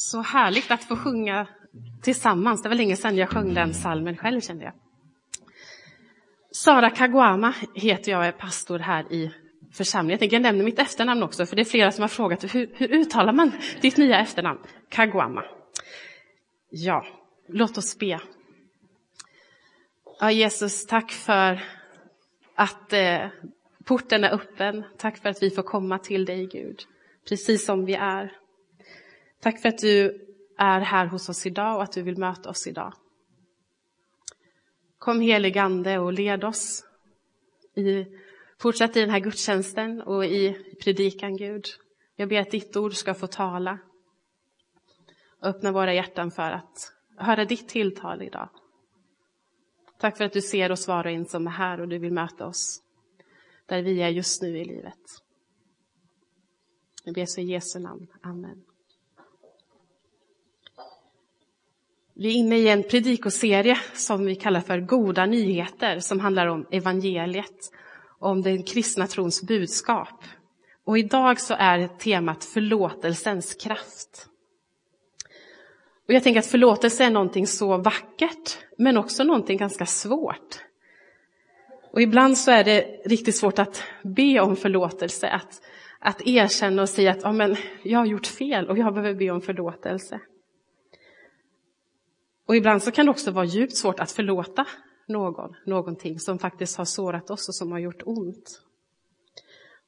Så härligt att få sjunga tillsammans. Det var länge sedan jag sjöng den salmen själv kände jag. Sara Kagwama heter jag, och är pastor här i församlingen. Jag tänker jag nämner mitt efternamn också, för det är flera som har frågat hur, hur uttalar man ditt nya efternamn? Kagwama. Ja, låt oss be. Ja, Jesus, tack för att eh, porten är öppen. Tack för att vi får komma till dig, Gud, precis som vi är. Tack för att du är här hos oss idag och att du vill möta oss idag. Kom helig Ande och led oss. I, fortsätt i den här gudstjänsten och i predikan, Gud. Jag ber att ditt ord ska få tala. Öppna våra hjärtan för att höra ditt tilltal idag. Tack för att du ser oss var och en som är här och du vill möta oss där vi är just nu i livet. Jag ber så i Jesu namn. Amen. Vi är inne i en predikoserie som vi kallar för Goda nyheter som handlar om evangeliet, om den kristna trons budskap. Och idag så är temat förlåtelsens kraft. Och jag tänker att förlåtelse är någonting så vackert, men också någonting ganska svårt. Och ibland så är det riktigt svårt att be om förlåtelse, att, att erkänna och säga att ja, men jag har gjort fel och jag behöver be om förlåtelse. Och ibland så kan det också vara djupt svårt att förlåta någon, någonting som faktiskt har sårat oss och som har gjort ont.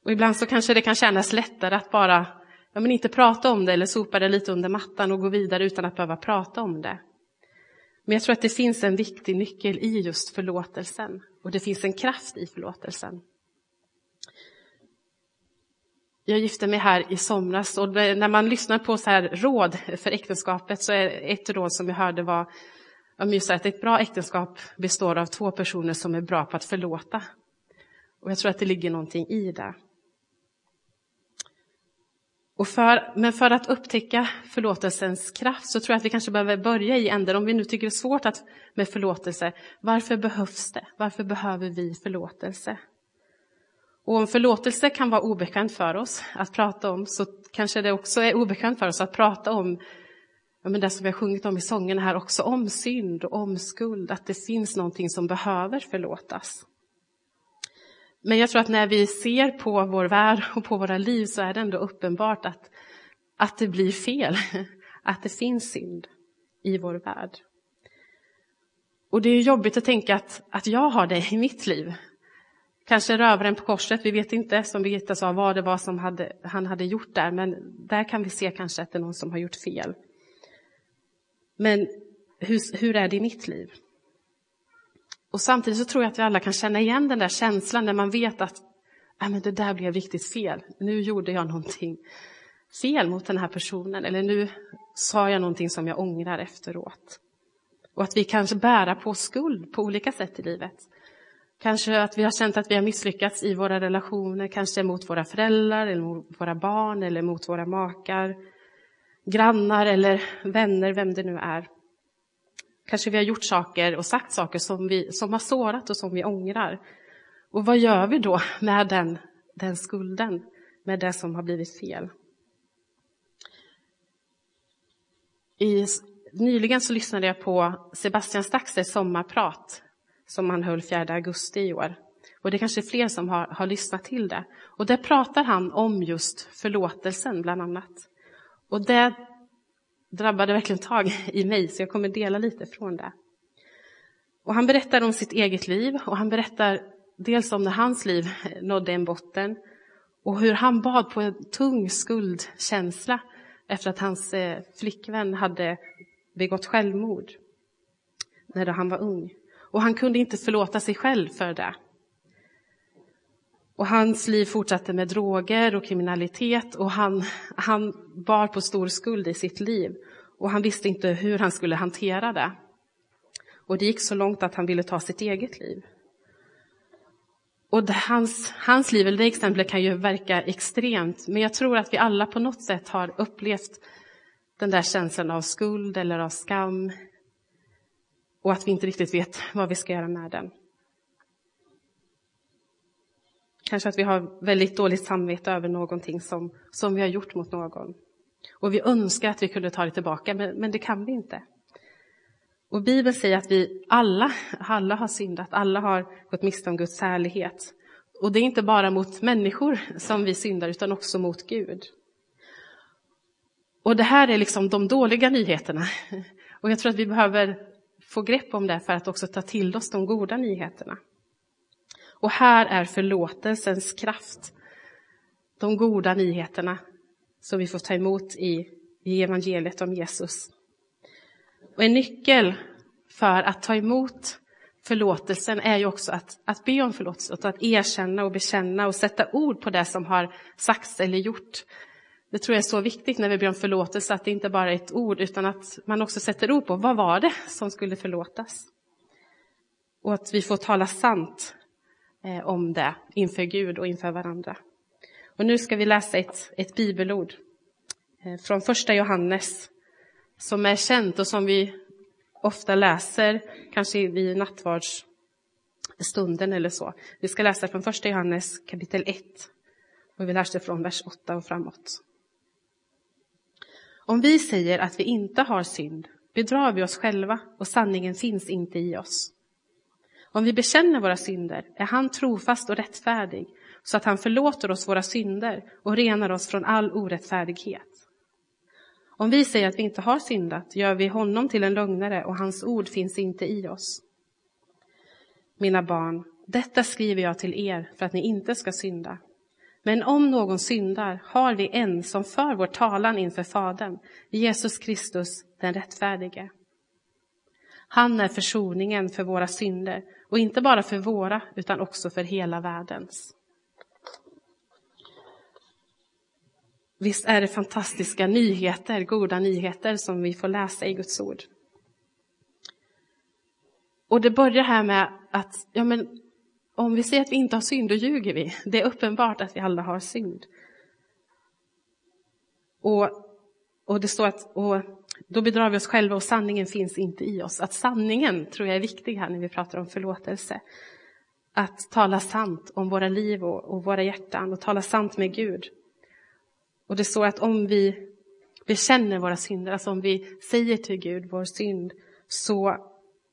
Och ibland så kanske det kan kännas lättare att bara ja, men inte prata om det eller sopa det lite under mattan och gå vidare utan att behöva prata om det. Men jag tror att det finns en viktig nyckel i just förlåtelsen och det finns en kraft i förlåtelsen. Jag gifte mig här i somras och när man lyssnar på så här råd för äktenskapet så är ett råd som jag hörde var att ett bra äktenskap består av två personer som är bra på att förlåta. Och jag tror att det ligger någonting i det. Och för, men för att upptäcka förlåtelsens kraft så tror jag att vi kanske behöver börja i änden, om vi nu tycker det är svårt att, med förlåtelse, varför behövs det? Varför behöver vi förlåtelse? Och om förlåtelse kan vara obekvämt för oss att prata om så kanske det också är obekvämt för oss att prata om ja, men det som vi har sjungit om i sången här också, om synd och om skuld, att det finns någonting som behöver förlåtas. Men jag tror att när vi ser på vår värld och på våra liv så är det ändå uppenbart att, att det blir fel, att det finns synd i vår värld. Och det är jobbigt att tänka att, att jag har det i mitt liv. Kanske rövaren på korset, vi vet inte, som Birgitta sa, vad det var som hade, han hade gjort där, men där kan vi se kanske att det är någon som har gjort fel. Men hur, hur är det i mitt liv? Och samtidigt så tror jag att vi alla kan känna igen den där känslan när man vet att äh, men det där blev riktigt fel. Nu gjorde jag någonting fel mot den här personen eller nu sa jag någonting som jag ångrar efteråt. Och att vi kanske bära på skuld på olika sätt i livet. Kanske att vi har känt att vi har misslyckats i våra relationer, kanske mot våra föräldrar, eller mot våra barn eller mot våra makar, grannar eller vänner, vem det nu är. Kanske vi har gjort saker och sagt saker som, vi, som har sårat och som vi ångrar. Och vad gör vi då med den, den skulden, med det som har blivit fel? I, nyligen så lyssnade jag på Sebastian Staxers sommarprat som han höll 4 augusti i år. Och det är kanske är fler som har, har lyssnat till det. Och där pratar han om just förlåtelsen bland annat. Och det drabbade verkligen tag i mig, så jag kommer dela lite från det. Och han berättar om sitt eget liv och han berättar dels om när hans liv nådde en botten och hur han bad på en tung skuldkänsla efter att hans eh, flickvän hade begått självmord när han var ung. Och han kunde inte förlåta sig själv för det. Och hans liv fortsatte med droger och kriminalitet och han, han bar på stor skuld i sitt liv. Och han visste inte hur han skulle hantera det. Och det gick så långt att han ville ta sitt eget liv. Och det, hans, hans liv, eller det exemplet kan ju verka extremt, men jag tror att vi alla på något sätt har upplevt den där känslan av skuld eller av skam och att vi inte riktigt vet vad vi ska göra med den. Kanske att vi har väldigt dåligt samvete över någonting som, som vi har gjort mot någon. Och vi önskar att vi kunde ta det tillbaka, men, men det kan vi inte. Och Bibeln säger att vi alla, alla har syndat, alla har gått miste om Guds härlighet. Och det är inte bara mot människor som vi syndar, utan också mot Gud. Och det här är liksom de dåliga nyheterna. Och jag tror att vi behöver få grepp om det för att också ta till oss de goda nyheterna. Och här är förlåtelsens kraft. De goda nyheterna som vi får ta emot i, i evangeliet om Jesus. Och en nyckel för att ta emot förlåtelsen är ju också att, att be om förlåtelse, att erkänna och bekänna och sätta ord på det som har sagts eller gjort. Det tror jag är så viktigt när vi ber om förlåtelse, att det inte bara är ett ord, utan att man också sätter ord på vad var det som skulle förlåtas. Och att vi får tala sant eh, om det inför Gud och inför varandra. Och nu ska vi läsa ett, ett bibelord eh, från första Johannes som är känt och som vi ofta läser, kanske vid nattvardsstunden eller så. Vi ska läsa från första Johannes kapitel 1 och vi läser från vers 8 och framåt. Om vi säger att vi inte har synd bedrar vi oss själva och sanningen finns inte i oss. Om vi bekänner våra synder är han trofast och rättfärdig så att han förlåter oss våra synder och renar oss från all orättfärdighet. Om vi säger att vi inte har syndat gör vi honom till en lögnare och hans ord finns inte i oss. Mina barn, detta skriver jag till er för att ni inte ska synda. Men om någon syndar har vi en som för vår talan inför Fadern, Jesus Kristus den rättfärdige. Han är försoningen för våra synder, och inte bara för våra, utan också för hela världens. Visst är det fantastiska nyheter, goda nyheter som vi får läsa i Guds ord. Och det börjar här med att ja, men om vi säger att vi inte har synd, då ljuger vi. Det är uppenbart att vi alla har synd. Och, och det står att och då bedrar vi oss själva och sanningen finns inte i oss. Att sanningen tror jag är viktig här när vi pratar om förlåtelse. Att tala sant om våra liv och, och våra hjärtan och tala sant med Gud. Och det står att om vi bekänner våra synder, alltså om vi säger till Gud vår synd, så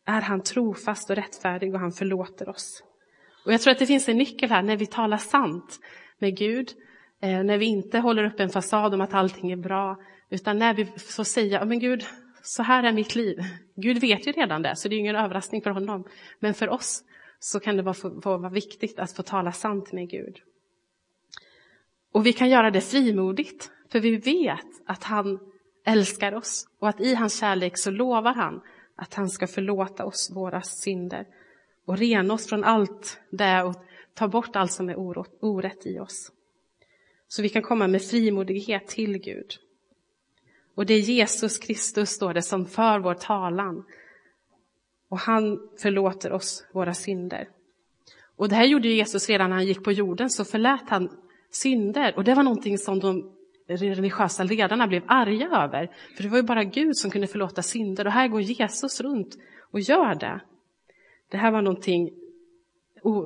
är han trofast och rättfärdig och han förlåter oss. Och jag tror att det finns en nyckel här när vi talar sant med Gud, eh, när vi inte håller upp en fasad om att allting är bra, utan när vi får säga, men Gud, så här är mitt liv. Gud vet ju redan det, så det är ingen överraskning för honom. Men för oss så kan det vara, vara viktigt att få tala sant med Gud. Och vi kan göra det frimodigt, för vi vet att han älskar oss och att i hans kärlek så lovar han att han ska förlåta oss våra synder och rena oss från allt det och ta bort allt som är orätt i oss. Så vi kan komma med frimodighet till Gud. Och det är Jesus Kristus, står det, som för vår talan. Och han förlåter oss våra synder. Och det här gjorde Jesus redan när han gick på jorden, så förlät han synder. Och det var någonting som de religiösa ledarna blev arga över. För det var ju bara Gud som kunde förlåta synder. Och här går Jesus runt och gör det. Det här var någonting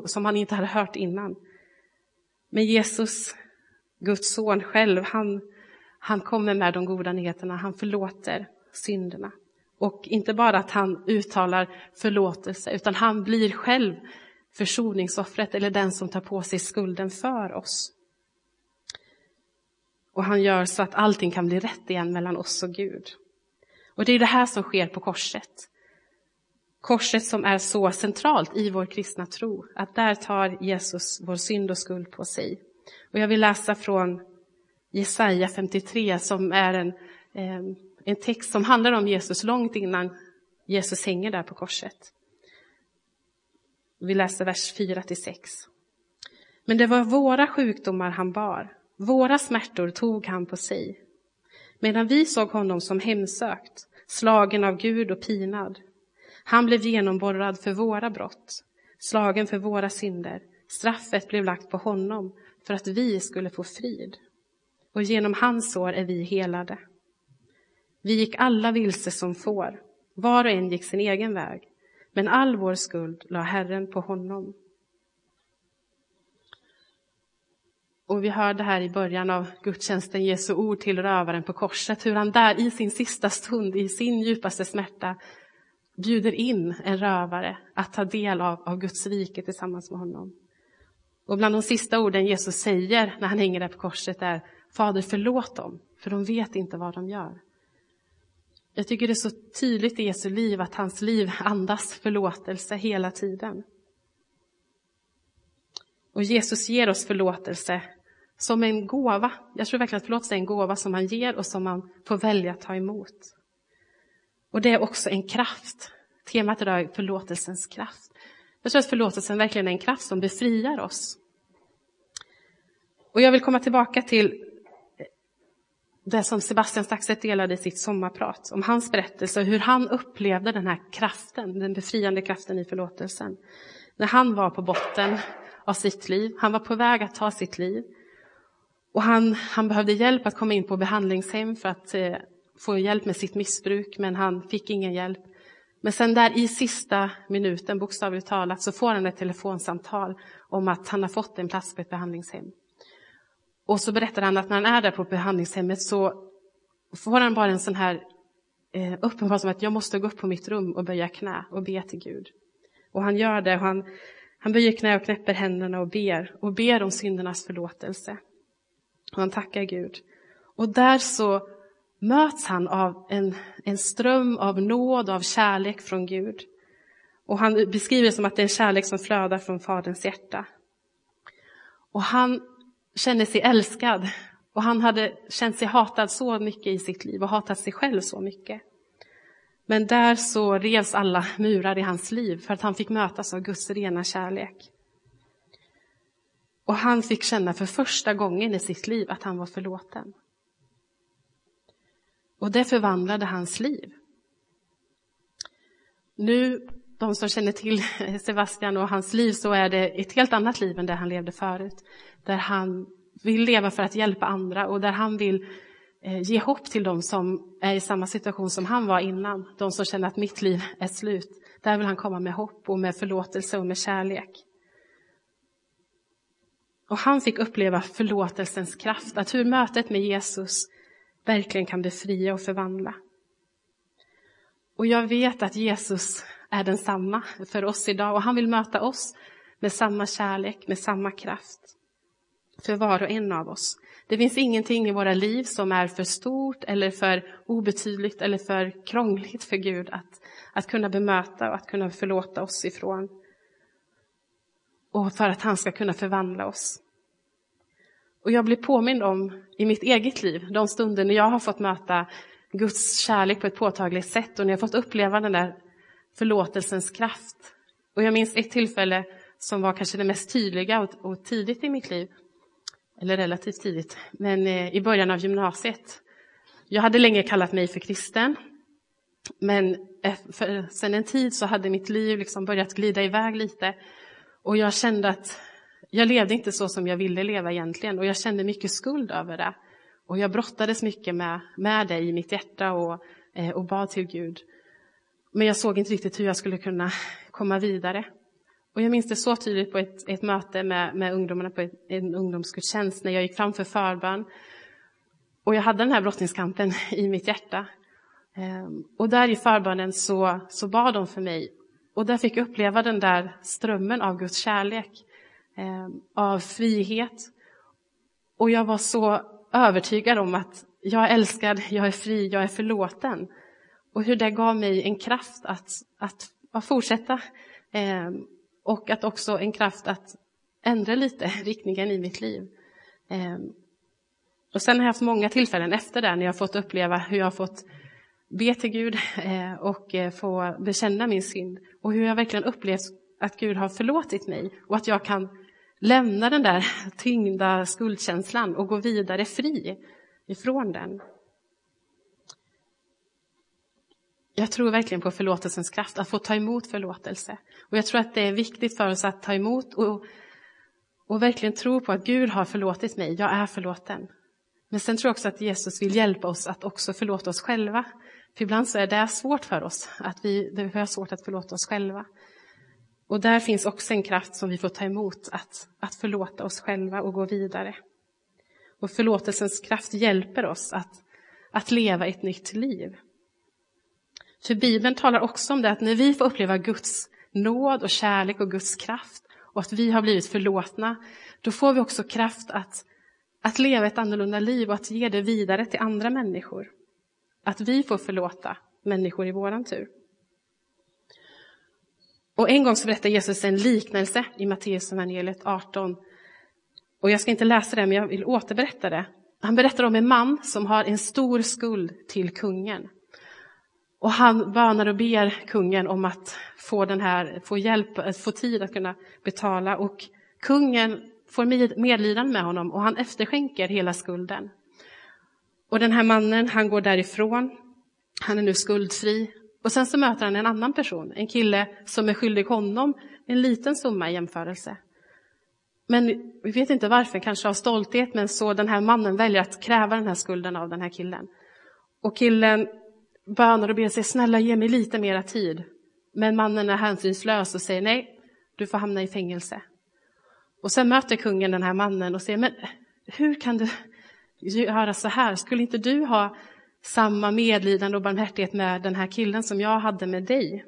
som han inte hade hört innan. Men Jesus, Guds son själv, han, han kommer med de goda nyheterna. Han förlåter synderna. Och inte bara att han uttalar förlåtelse, utan han blir själv försoningsoffret eller den som tar på sig skulden för oss. Och han gör så att allting kan bli rätt igen mellan oss och Gud. Och det är det här som sker på korset. Korset som är så centralt i vår kristna tro, att där tar Jesus vår synd och skuld på sig. Och jag vill läsa från Jesaja 53 som är en, ehm, en text som handlar om Jesus långt innan Jesus hänger där på korset. Vi läser vers 4 till 6. Men det var våra sjukdomar han bar, våra smärtor tog han på sig. Medan vi såg honom som hemsökt, slagen av Gud och pinad. Han blev genomborrad för våra brott, slagen för våra synder. Straffet blev lagt på honom för att vi skulle få frid. Och genom hans sår är vi helade. Vi gick alla vilse som får, var och en gick sin egen väg, men all vår skuld la Herren på honom. Och vi hörde här i början av gudstjänsten Jesu ord till rövaren på korset, hur han där i sin sista stund, i sin djupaste smärta, bjuder in en rövare att ta del av, av Guds rike tillsammans med honom. Och bland de sista orden Jesus säger när han hänger där på korset är Fader förlåt dem, för de vet inte vad de gör. Jag tycker det är så tydligt i Jesu liv att hans liv andas förlåtelse hela tiden. Och Jesus ger oss förlåtelse som en gåva. Jag tror verkligen att förlåtelse är en gåva som han ger och som man får välja att ta emot. Och det är också en kraft. Temat idag är förlåtelsens kraft. Jag tror att förlåtelsen verkligen är en kraft som befriar oss. Och jag vill komma tillbaka till det som Sebastian Staxet delade i sitt sommarprat, om hans berättelse och hur han upplevde den här kraften, den befriande kraften i förlåtelsen. När han var på botten av sitt liv, han var på väg att ta sitt liv. Och han, han behövde hjälp att komma in på behandlingshem för att eh, få hjälp med sitt missbruk, men han fick ingen hjälp. Men sen där i sista minuten, bokstavligt talat, så får han ett telefonsamtal om att han har fått en plats på ett behandlingshem. Och så berättar han att när han är där på behandlingshemmet så får han bara en sån här eh, uppenbarelse som att jag måste gå upp på mitt rum och böja knä och be till Gud. Och han gör det. Och han, han böjer knä och knäpper händerna och ber och ber om syndernas förlåtelse. Och han tackar Gud. Och där så möts han av en, en ström av nåd och av kärlek från Gud. Och han beskriver det som att det är en kärlek som flödar från Faderns hjärta. Och han kände sig älskad och han hade känt sig hatad så mycket i sitt liv och hatat sig själv så mycket. Men där så revs alla murar i hans liv för att han fick mötas av Guds rena kärlek. Och han fick känna för första gången i sitt liv att han var förlåten. Och det förvandlade hans liv. Nu, de som känner till Sebastian och hans liv, så är det ett helt annat liv än det han levde förut. Där han vill leva för att hjälpa andra och där han vill eh, ge hopp till dem som är i samma situation som han var innan. De som känner att mitt liv är slut. Där vill han komma med hopp och med förlåtelse och med kärlek. Och han fick uppleva förlåtelsens kraft, att hur mötet med Jesus verkligen kan befria och förvandla. Och jag vet att Jesus är densamma för oss idag och han vill möta oss med samma kärlek, med samma kraft för var och en av oss. Det finns ingenting i våra liv som är för stort eller för obetydligt eller för krångligt för Gud att, att kunna bemöta och att kunna förlåta oss ifrån. Och för att han ska kunna förvandla oss. Och jag blir påmind om i mitt eget liv, de stunder när jag har fått möta Guds kärlek på ett påtagligt sätt och när jag fått uppleva den där förlåtelsens kraft. Och jag minns ett tillfälle som var kanske det mest tydliga och, och tidigt i mitt liv, eller relativt tidigt, men eh, i början av gymnasiet. Jag hade länge kallat mig för kristen, men eh, för, sen en tid så hade mitt liv liksom börjat glida iväg lite och jag kände att jag levde inte så som jag ville leva egentligen och jag kände mycket skuld över det. Och jag brottades mycket med, med det i mitt hjärta och, eh, och bad till Gud. Men jag såg inte riktigt hur jag skulle kunna komma vidare. Och jag minns det så tydligt på ett, ett möte med, med ungdomarna på ett, en ungdomsgudstjänst när jag gick fram för förbön. Och jag hade den här brottningskampen i mitt hjärta. Ehm, och där i förbönen så, så bad de för mig. Och där fick jag uppleva den där strömmen av Guds kärlek. Eh, av frihet. Och jag var så övertygad om att jag är älskad, jag är fri, jag är förlåten. Och hur det gav mig en kraft att, att, att fortsätta. Eh, och att också en kraft att ändra lite riktningen i mitt liv. Eh, och sen har jag haft många tillfällen efter det när jag fått uppleva hur jag har fått be till Gud eh, och eh, få bekänna min synd. Och hur jag verkligen upplevt att Gud har förlåtit mig och att jag kan lämna den där tyngda skuldkänslan och gå vidare fri ifrån den. Jag tror verkligen på förlåtelsens kraft, att få ta emot förlåtelse. Och jag tror att det är viktigt för oss att ta emot och, och verkligen tro på att Gud har förlåtit mig, jag är förlåten. Men sen tror jag också att Jesus vill hjälpa oss att också förlåta oss själva. För ibland så är det svårt för oss, att vi, vi har svårt att förlåta oss själva. Och där finns också en kraft som vi får ta emot, att, att förlåta oss själva och gå vidare. Och förlåtelsens kraft hjälper oss att, att leva ett nytt liv. För Bibeln talar också om det att när vi får uppleva Guds nåd och kärlek och Guds kraft och att vi har blivit förlåtna, då får vi också kraft att, att leva ett annorlunda liv och att ge det vidare till andra människor. Att vi får förlåta människor i våran tur. Och en gång så berättar Jesus en liknelse i Matteus evangeliet 18. Och jag ska inte läsa det, men jag vill återberätta det. Han berättar om en man som har en stor skuld till kungen. Och han bönar och ber kungen om att få, den här, få hjälp, att få tid att kunna betala. Och kungen får medlidande med honom och han efterskänker hela skulden. Och den här mannen, han går därifrån. Han är nu skuldfri. Och sen så möter han en annan person, en kille som är skyldig honom en liten summa i jämförelse. Men vi vet inte varför, kanske av stolthet, men så den här mannen väljer att kräva den här skulden av den här killen. Och killen bönar och ber sig, snälla ge mig lite mera tid. Men mannen är hänsynslös och säger nej, du får hamna i fängelse. Och sen möter kungen den här mannen och säger, men hur kan du göra så här? Skulle inte du ha samma medlidande och barmhärtighet med den här killen som jag hade med dig?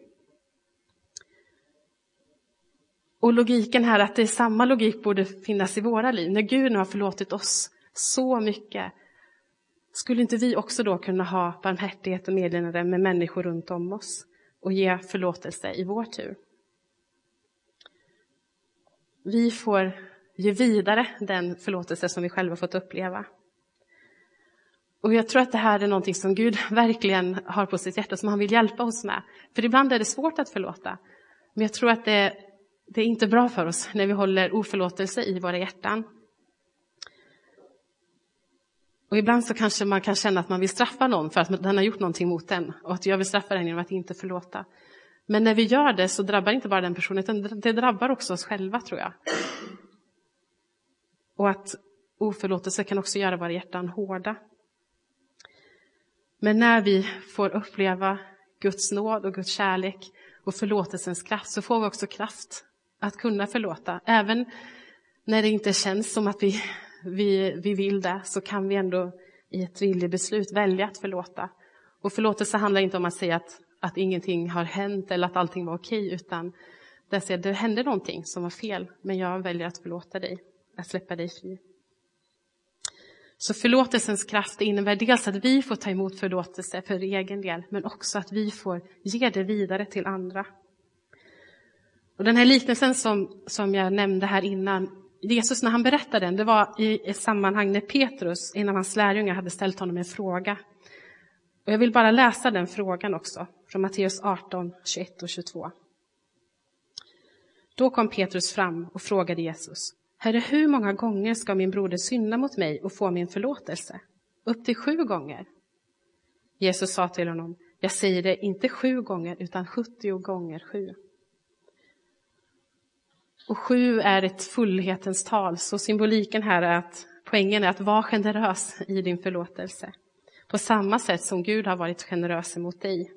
Och logiken här, att det är samma logik borde finnas i våra liv. När Gud nu har förlåtit oss så mycket, skulle inte vi också då kunna ha barmhärtighet och medlidande med människor runt om oss och ge förlåtelse i vår tur? Vi får ge vidare den förlåtelse som vi själva fått uppleva. Och jag tror att det här är någonting som Gud verkligen har på sitt hjärta, som han vill hjälpa oss med. För ibland är det svårt att förlåta. Men jag tror att det, det är inte bra för oss när vi håller oförlåtelse i våra hjärtan. Och ibland så kanske man kan känna att man vill straffa någon för att den har gjort någonting mot den och att jag vill straffa den genom att inte förlåta. Men när vi gör det så drabbar inte bara den personen, utan det drabbar också oss själva tror jag. Och att oförlåtelse kan också göra våra hjärtan hårda. Men när vi får uppleva Guds nåd och Guds kärlek och förlåtelsens kraft så får vi också kraft att kunna förlåta. Även när det inte känns som att vi, vi, vi vill det så kan vi ändå i ett viljebeslut välja att förlåta. Och förlåtelse handlar inte om att säga att, att ingenting har hänt eller att allting var okej utan det, säger, det hände någonting som var fel men jag väljer att förlåta dig, att släppa dig fri. Så förlåtelsens kraft innebär dels att vi får ta emot förlåtelse för egen del, men också att vi får ge det vidare till andra. Och den här liknelsen som, som jag nämnde här innan, Jesus när han berättade den, det var i ett sammanhang när Petrus, en av hans lärjungar, hade ställt honom en fråga. Och jag vill bara läsa den frågan också, från Matteus 18, 21 och 22. Då kom Petrus fram och frågade Jesus, Herre, hur många gånger ska min broder synda mot mig och få min förlåtelse? Upp till sju gånger. Jesus sa till honom, jag säger det inte sju gånger utan sjuttio gånger sju. Och sju är ett fullhetens tal, så symboliken här är att poängen är att vara generös i din förlåtelse. På samma sätt som Gud har varit generös mot dig.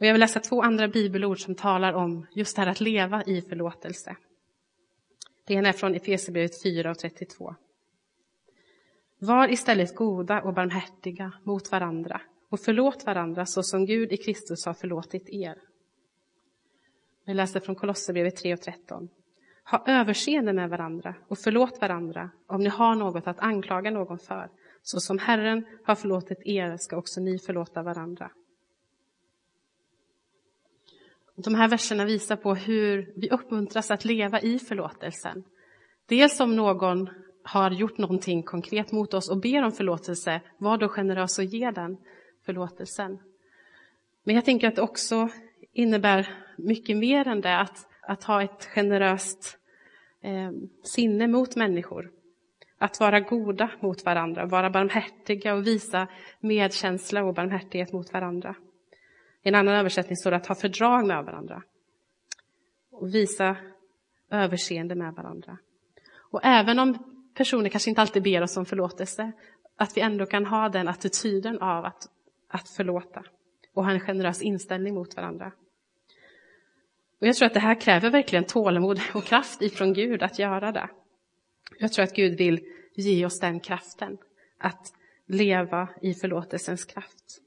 Och jag vill läsa två andra bibelord som talar om just det här att leva i förlåtelse. Det ena är från Efesierbrevet 4 och 32. Var istället goda och barmhärtiga mot varandra och förlåt varandra så som Gud i Kristus har förlåtit er. Vi läser från Kolosserbrevet 3 och 13. Ha överseende med varandra och förlåt varandra om ni har något att anklaga någon för. Så som Herren har förlåtit er ska också ni förlåta varandra. De här verserna visar på hur vi uppmuntras att leva i förlåtelsen. Dels om någon har gjort någonting konkret mot oss och ber om förlåtelse, var då generös och ge den förlåtelsen. Men jag tänker att det också innebär mycket mer än det, att, att ha ett generöst eh, sinne mot människor. Att vara goda mot varandra, vara barmhärtiga och visa medkänsla och barmhärtighet mot varandra. I en annan översättning står det att ha fördrag med varandra. Och visa överseende med varandra. Och även om personer kanske inte alltid ber oss om förlåtelse, att vi ändå kan ha den attityden av att, att förlåta och ha en generös inställning mot varandra. Och jag tror att det här kräver verkligen tålamod och kraft ifrån Gud att göra det. Jag tror att Gud vill ge oss den kraften att leva i förlåtelsens kraft.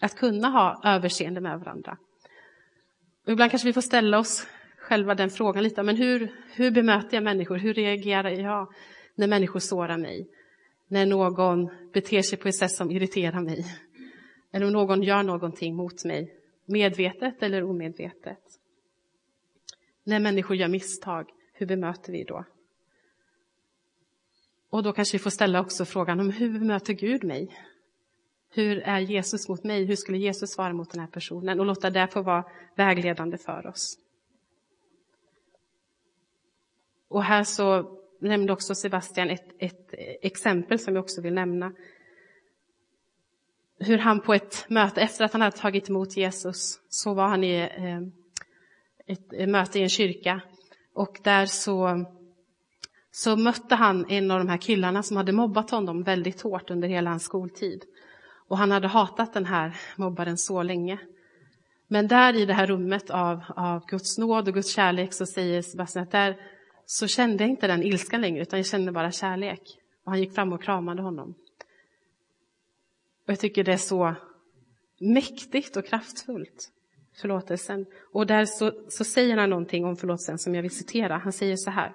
Att kunna ha överseende med varandra. Och ibland kanske vi får ställa oss själva den frågan lite, men hur, hur bemöter jag människor? Hur reagerar jag när människor sårar mig? När någon beter sig på ett sätt som irriterar mig? Eller om någon gör någonting mot mig, medvetet eller omedvetet? När människor gör misstag, hur bemöter vi då? Och då kanske vi får ställa också frågan om hur bemöter Gud mig? Hur är Jesus mot mig? Hur skulle Jesus svara mot den här personen? Och låta det få vara vägledande för oss. Och här så nämnde också Sebastian ett, ett exempel som jag också vill nämna. Hur han på ett möte, efter att han hade tagit emot Jesus, så var han i eh, ett eh, möte i en kyrka. Och där så, så mötte han en av de här killarna som hade mobbat honom väldigt hårt under hela hans skoltid. Och han hade hatat den här mobbaren så länge. Men där i det här rummet av, av Guds nåd och Guds kärlek så säger Sebastian att där så kände jag inte den ilskan längre utan jag kände bara kärlek. Och han gick fram och kramade honom. Och jag tycker det är så mäktigt och kraftfullt, förlåtelsen. Och där så, så säger han någonting om förlåtelsen som jag vill citera. Han säger så här.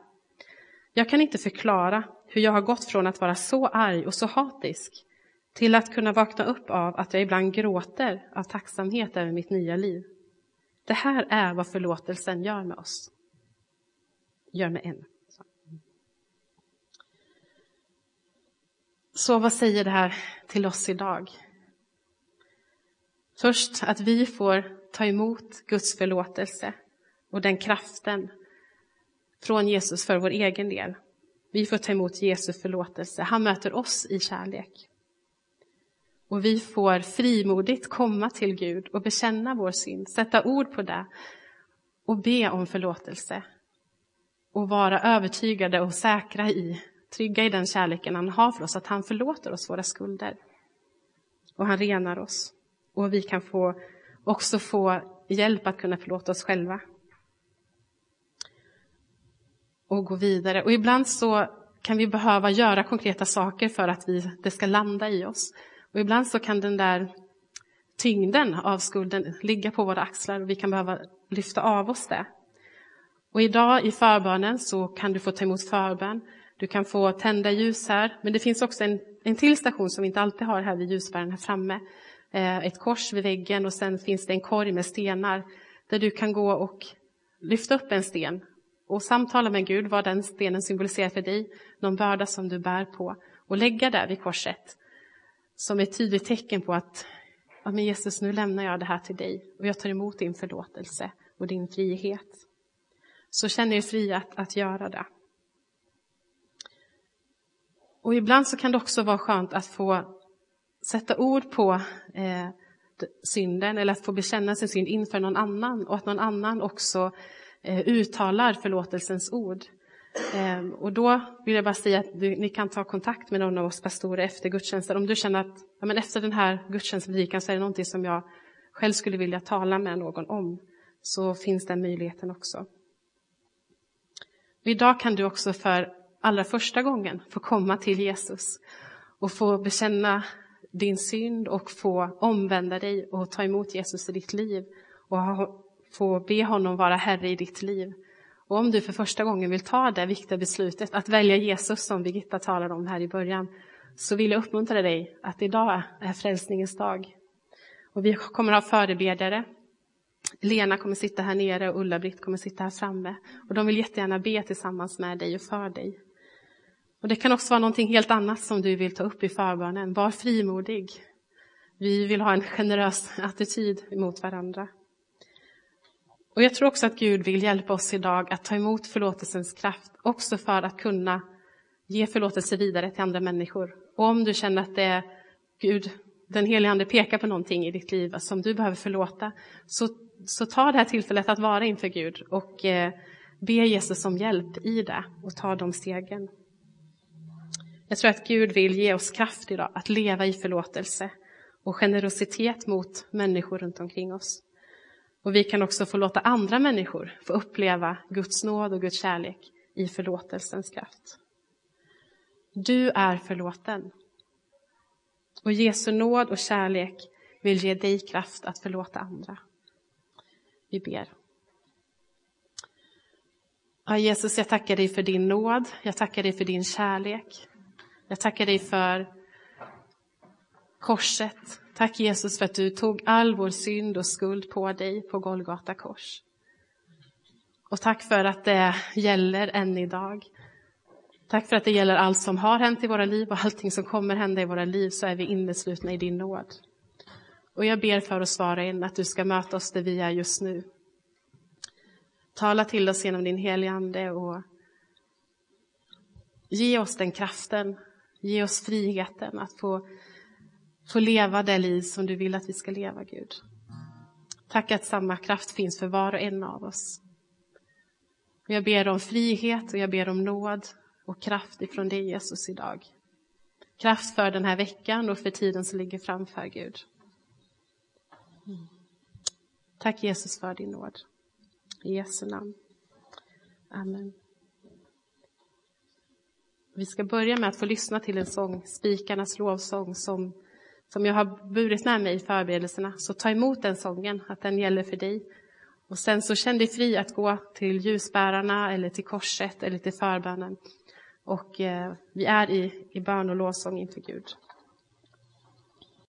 Jag kan inte förklara hur jag har gått från att vara så arg och så hatisk till att kunna vakna upp av att jag ibland gråter av tacksamhet över mitt nya liv. Det här är vad förlåtelsen gör med oss. Gör med en. Så vad säger det här till oss idag? Först att vi får ta emot Guds förlåtelse och den kraften från Jesus för vår egen del. Vi får ta emot Jesu förlåtelse. Han möter oss i kärlek. Och vi får frimodigt komma till Gud och bekänna vår synd, sätta ord på det och be om förlåtelse. Och vara övertygade och säkra i, trygga i den kärleken han har för oss, att han förlåter oss våra skulder. Och han renar oss. Och vi kan få, också få hjälp att kunna förlåta oss själva. Och gå vidare. Och ibland så kan vi behöva göra konkreta saker för att vi, det ska landa i oss. Och ibland så kan den där tyngden av skulden ligga på våra axlar och vi kan behöva lyfta av oss det. Och idag i förbönen så kan du få ta emot förbön. Du kan få tända ljus här, men det finns också en, en till station som vi inte alltid har här vid ljusbäraren här framme. Eh, ett kors vid väggen och sen finns det en korg med stenar där du kan gå och lyfta upp en sten och samtala med Gud vad den stenen symboliserar för dig, någon börda som du bär på och lägga där vid korset som ett tydligt tecken på att ja, men Jesus, nu lämnar jag det här till dig och jag tar emot din förlåtelse och din frihet. Så känner er fria att, att göra det. Och ibland så kan det också vara skönt att få sätta ord på eh, synden eller att få bekänna sin synd inför någon annan och att någon annan också eh, uttalar förlåtelsens ord. Ehm, och då vill jag bara säga att du, ni kan ta kontakt med någon av oss pastorer efter gudstjänsten. Om du känner att ja, men efter den här gudstjänstpredikan så är det någonting som jag själv skulle vilja tala med någon om, så finns den möjligheten också. Idag kan du också för allra första gången få komma till Jesus och få bekänna din synd och få omvända dig och ta emot Jesus i ditt liv och få be honom vara Herre i ditt liv. Och om du för första gången vill ta det viktiga beslutet att välja Jesus som Birgitta talade om här i början, så vill jag uppmuntra dig att idag är frälsningens dag. Och vi kommer att ha förebedjare. Lena kommer sitta här nere och Ulla-Britt kommer sitta här framme. Och de vill jättegärna be tillsammans med dig och för dig. Och det kan också vara någonting helt annat som du vill ta upp i förbönen. Var frimodig. Vi vill ha en generös attityd mot varandra. Och jag tror också att Gud vill hjälpa oss idag att ta emot förlåtelsens kraft, också för att kunna ge förlåtelse vidare till andra människor. Och om du känner att det är Gud, den helige Ande pekar på någonting i ditt liv som du behöver förlåta, så, så ta det här tillfället att vara inför Gud och eh, be Jesus om hjälp i det och ta de stegen. Jag tror att Gud vill ge oss kraft idag att leva i förlåtelse och generositet mot människor runt omkring oss. Och vi kan också få låta andra människor få uppleva Guds nåd och Guds kärlek i förlåtelsens kraft. Du är förlåten. Och Jesu nåd och kärlek vill ge dig kraft att förlåta andra. Vi ber. Ja, Jesus, jag tackar dig för din nåd. Jag tackar dig för din kärlek. Jag tackar dig för korset. Tack Jesus för att du tog all vår synd och skuld på dig på Golgata kors. Och tack för att det gäller än idag. Tack för att det gäller allt som har hänt i våra liv och allting som kommer hända i våra liv så är vi inneslutna i din nåd. Och jag ber för att svara in att du ska möta oss där vi är just nu. Tala till oss genom din heliga Ande och ge oss den kraften, ge oss friheten att få, få leva det liv som du vill att vi ska leva, Gud. Tack att samma kraft finns för var och en av oss. Jag ber om frihet och jag ber om nåd och kraft ifrån dig Jesus idag. Kraft för den här veckan och för tiden som ligger framför Gud. Tack Jesus för din nåd. I Jesu namn. Amen. Vi ska börja med att få lyssna till en sång, Spikarnas lovsång, som, som jag har burit med mig i förberedelserna. Så ta emot den sången, att den gäller för dig. Och sen så känn dig fri att gå till ljusbärarna eller till korset eller till förbönen. Och eh, vi är i, i bön och lovsång inför Gud.